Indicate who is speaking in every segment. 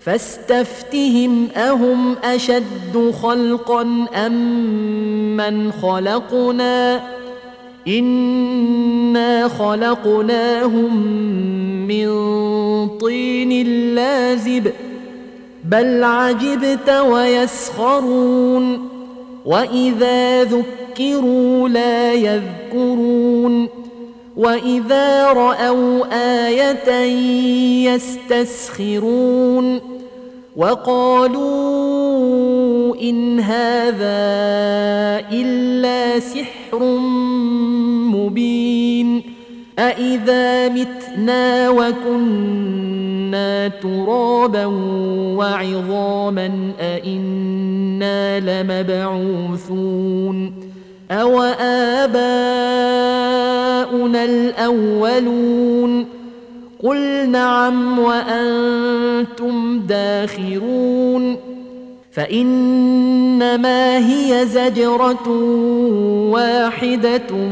Speaker 1: فاستفتهم أهم أشد خلقا أم من خلقنا؟ إنا خلقناهم من طين لازب بل عجبت ويسخرون وإذا ذكروا لا يذكرون وإذا رأوا آية يستسخرون. وقالوا إن هذا إلا سحر مبين أإذا متنا وكنا ترابا وعظاما أإنا لمبعوثون أو آباؤنا الأولون قل نعم وأنتم داخرون فإنما هي زجرة واحدة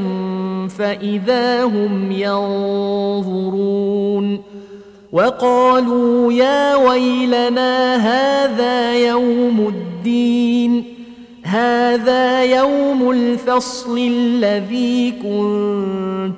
Speaker 1: فإذا هم ينظرون وقالوا يا ويلنا هذا يوم الدين هذا يوم الفصل الذي كنتم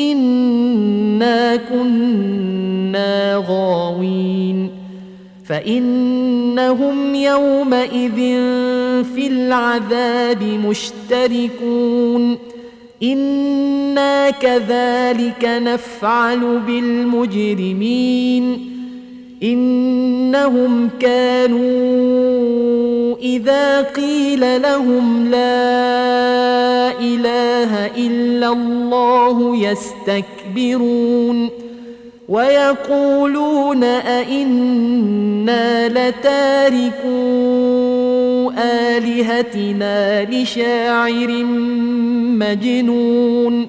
Speaker 1: انا كنا غاوين فانهم يومئذ في العذاب مشتركون أنا كذلك نفعل بالمجرمين إنهم كانوا إذا قيل لهم لا إله إلا الله يستكبرون ويقولون أئنا لتاركو آلهتنا لشاعر مجنون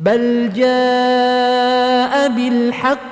Speaker 1: بل جاء بالحق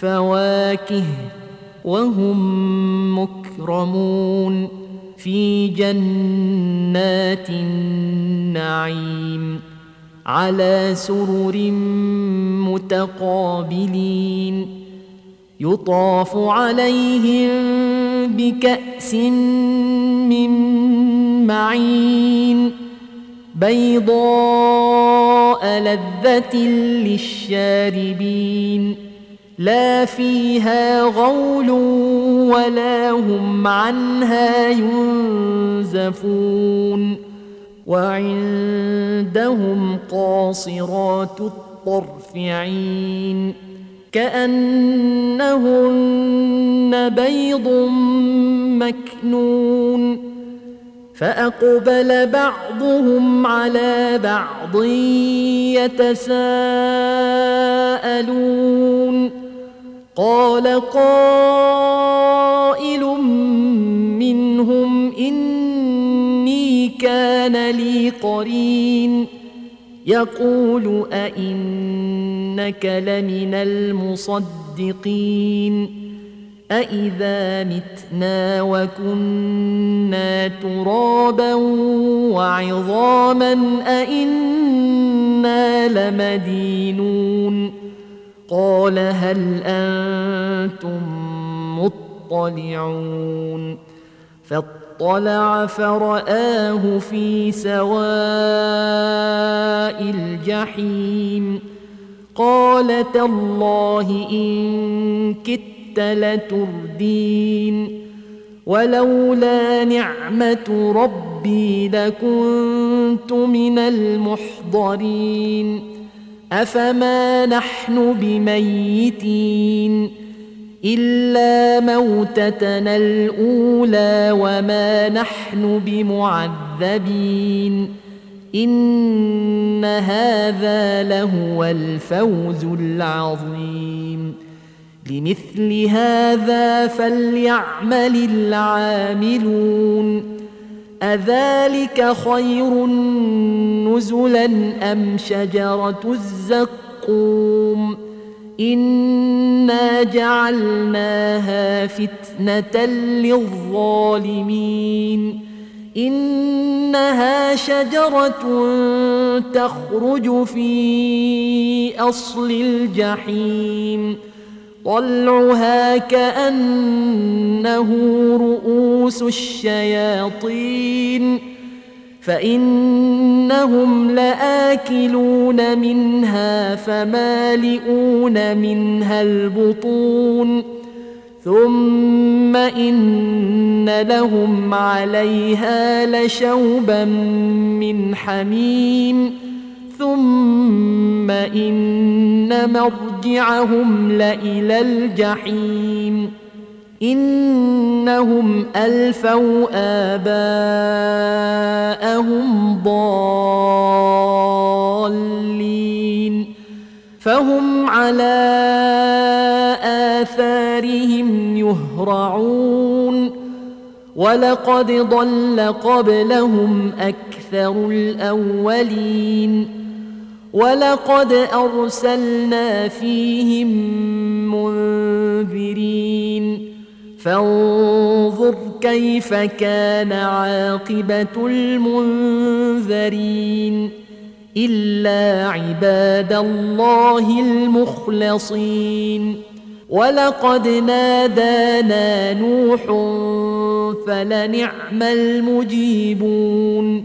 Speaker 1: فواكه وهم مكرمون في جنات النعيم على سرر متقابلين يطاف عليهم بكأس من معين بيضاء لذة للشاربين لا فيها غول ولا هم عنها ينزفون وعندهم قاصرات الطرف عين كأنهن بيض مكنون فأقبل بعضهم على بعض يتساءلون قال قائل منهم إني كان لي قرين. يقول أئنك لمن المصدقين. أإذا متنا وكنا ترابا وعظاما أإنا لمدينون. قال هل أنتم مطلعون فاطلع فرآه في سواء الجحيم قال تالله إن كدت لتردين ولولا نعمة ربي لكنت من المحضرين أفما نحن بميتين إلا موتتنا الأولى وما نحن بمعذبين إن هذا لهو الفوز العظيم لمثل هذا فليعمل العاملون أذلك خير نزلا أم شجرة الزقوم إنا جعلناها فتنة للظالمين إنها شجرة تخرج في أصل الجحيم طلعها كأنه رؤوس الشياطين فإنهم لآكلون منها فمالئون منها البطون ثم إن لهم عليها لشوبا من حميم. ثم إن مرجعهم لإلى الجحيم إنهم ألفوا آباءهم ضالين فهم على آثارهم يهرعون ولقد ضل قبلهم أكثر الأولين ولقد أرسلنا فيهم منذرين. فانظر كيف كان عاقبة المنذرين. إلا عباد الله المخلصين. ولقد نادانا نوح فلنعم المجيبون.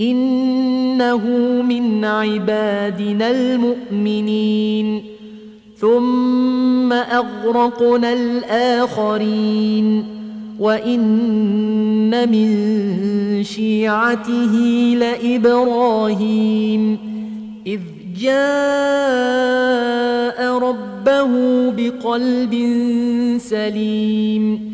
Speaker 1: إنه من عبادنا المؤمنين. ثم أغرقنا الآخرين. وإن من شيعته لإبراهيم. إذ جاء ربه بقلب سليم.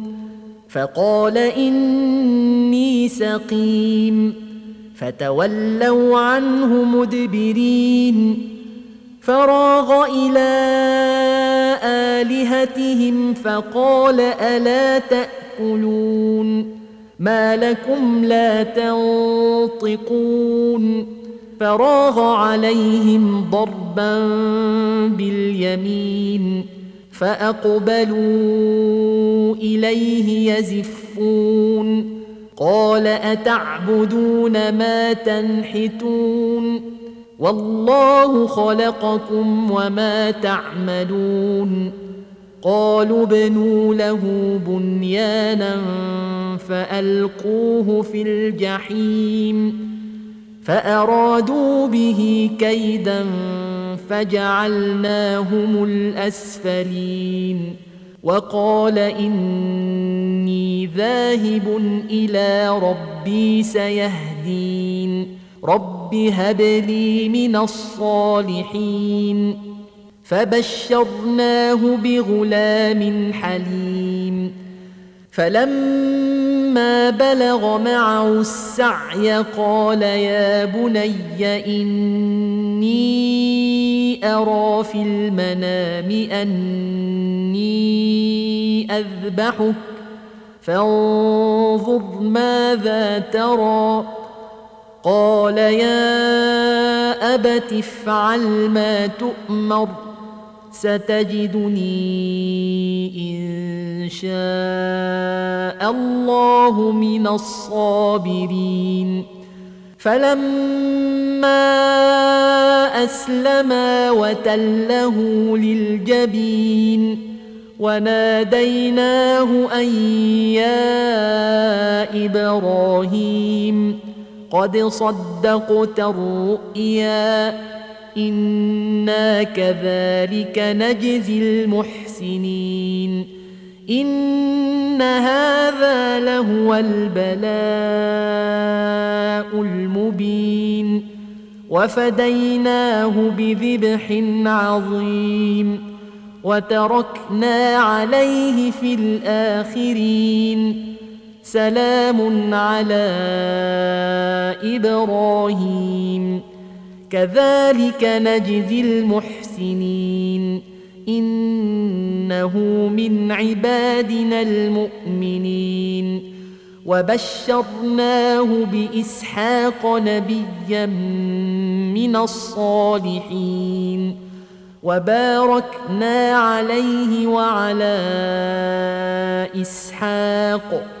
Speaker 1: فقال إني سقيم. فتولوا عنه مدبرين. فراغ إلى آلهتهم فقال ألا تأكلون؟ ما لكم لا تنطقون. فراغ عليهم ضربا باليمين. فأقبلوا إليه يزفون. قال أتعبدون ما تنحتون؟ والله خلقكم وما تعملون. قالوا ابنوا له بنيانا فألقوه في الجحيم. فأرادوا به كيدا فجعلناهم الأسفلين. وقال إني ذاهب إلى ربي سيهدين. رب هب لي من الصالحين. فبشرناه بغلام حليم. فلما بلغ معه السعي قال يا بني إني أرى في المنام أني أذبحك فانظر ماذا ترى. قال يا أبت افعل ما تؤمر. ستجدني إن شاء الله من الصابرين. فلما أسلما وتله للجبين وناديناه أن يا إبراهيم قد صدقت الرؤيا. أنا كذلك نجزي المحسنين ان هذا لهو البلاء المبين وفديناه بذبح عظيم وتركنا عليه في الاخرين سلام على إبراهيم كذلك نجزي المحسنين. إنه من عبادنا المؤمنين. وبشرناه بإسحاق نبيا من الصالحين. وباركنا عليه وعلى إسحاق.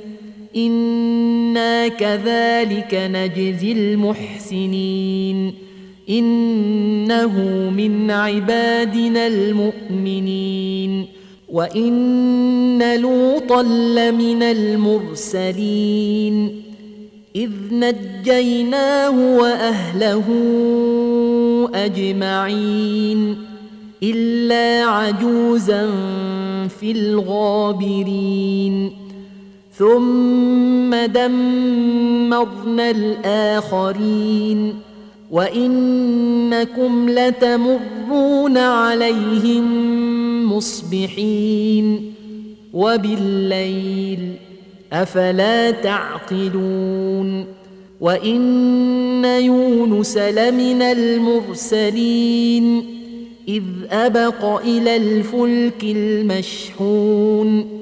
Speaker 1: أنا كذلك نجزي المحسنين انه من عبادنا المؤمنين وان لوطا لمن المرسلين اذ نجيناه واهله اجمعين الا عجوزا في الغابرين ثم دمرنا الآخرين وإنكم لتمرون عليهم مصبحين وبالليل أفلا تعقلون وإن يونس لمن المرسلين إذ أبق إلى الفلك المشحون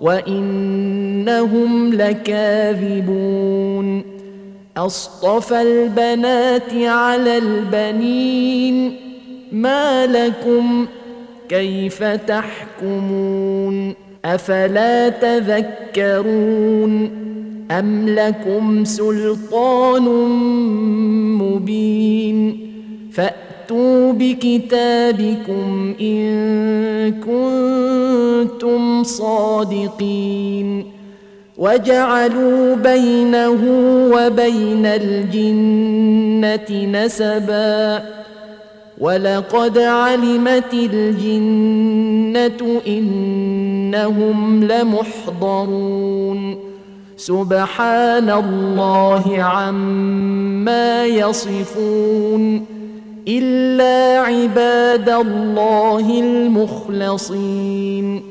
Speaker 1: وإنهم لكاذبون. أصطفى البنات على البنين. ما لكم كيف تحكمون؟ أفلا تذكرون؟ أم لكم سلطان مبين؟ فاتوا بكتابكم ان كنتم صادقين وجعلوا بينه وبين الجنه نسبا ولقد علمت الجنه انهم لمحضرون سبحان الله عما يصفون إلا عباد الله المخلصين.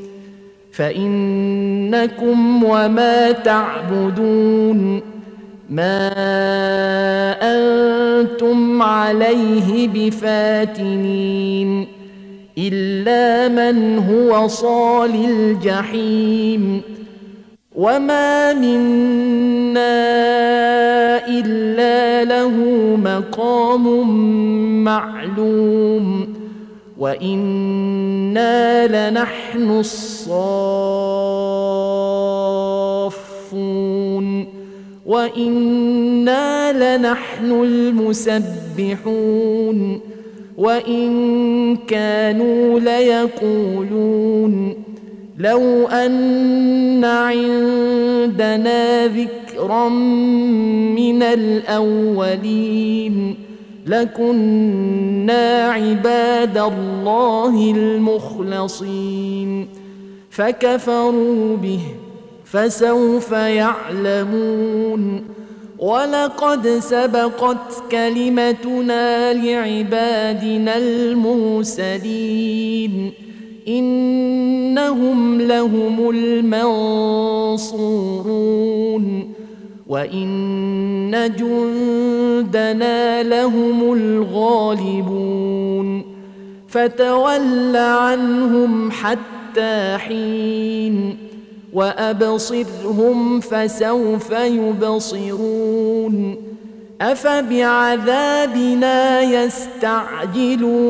Speaker 1: فإنكم وما تعبدون. ما أنتم عليه بفاتنين. إلا من هو صال الجحيم. وما منا إلا مقام معلوم وإنا لنحن الصافون وإنا لنحن المسبحون وإن كانوا ليقولون لو أن عندنا ذكرا من الأولين. لكنا عباد الله المخلصين. فكفروا به فسوف يعلمون. ولقد سبقت كلمتنا لعبادنا المرسلين. إنهم لهم المنصورون. وإن جندنا لهم الغالبون فتول عنهم حتى حين وأبصرهم فسوف يبصرون أفبعذابنا يستعجلون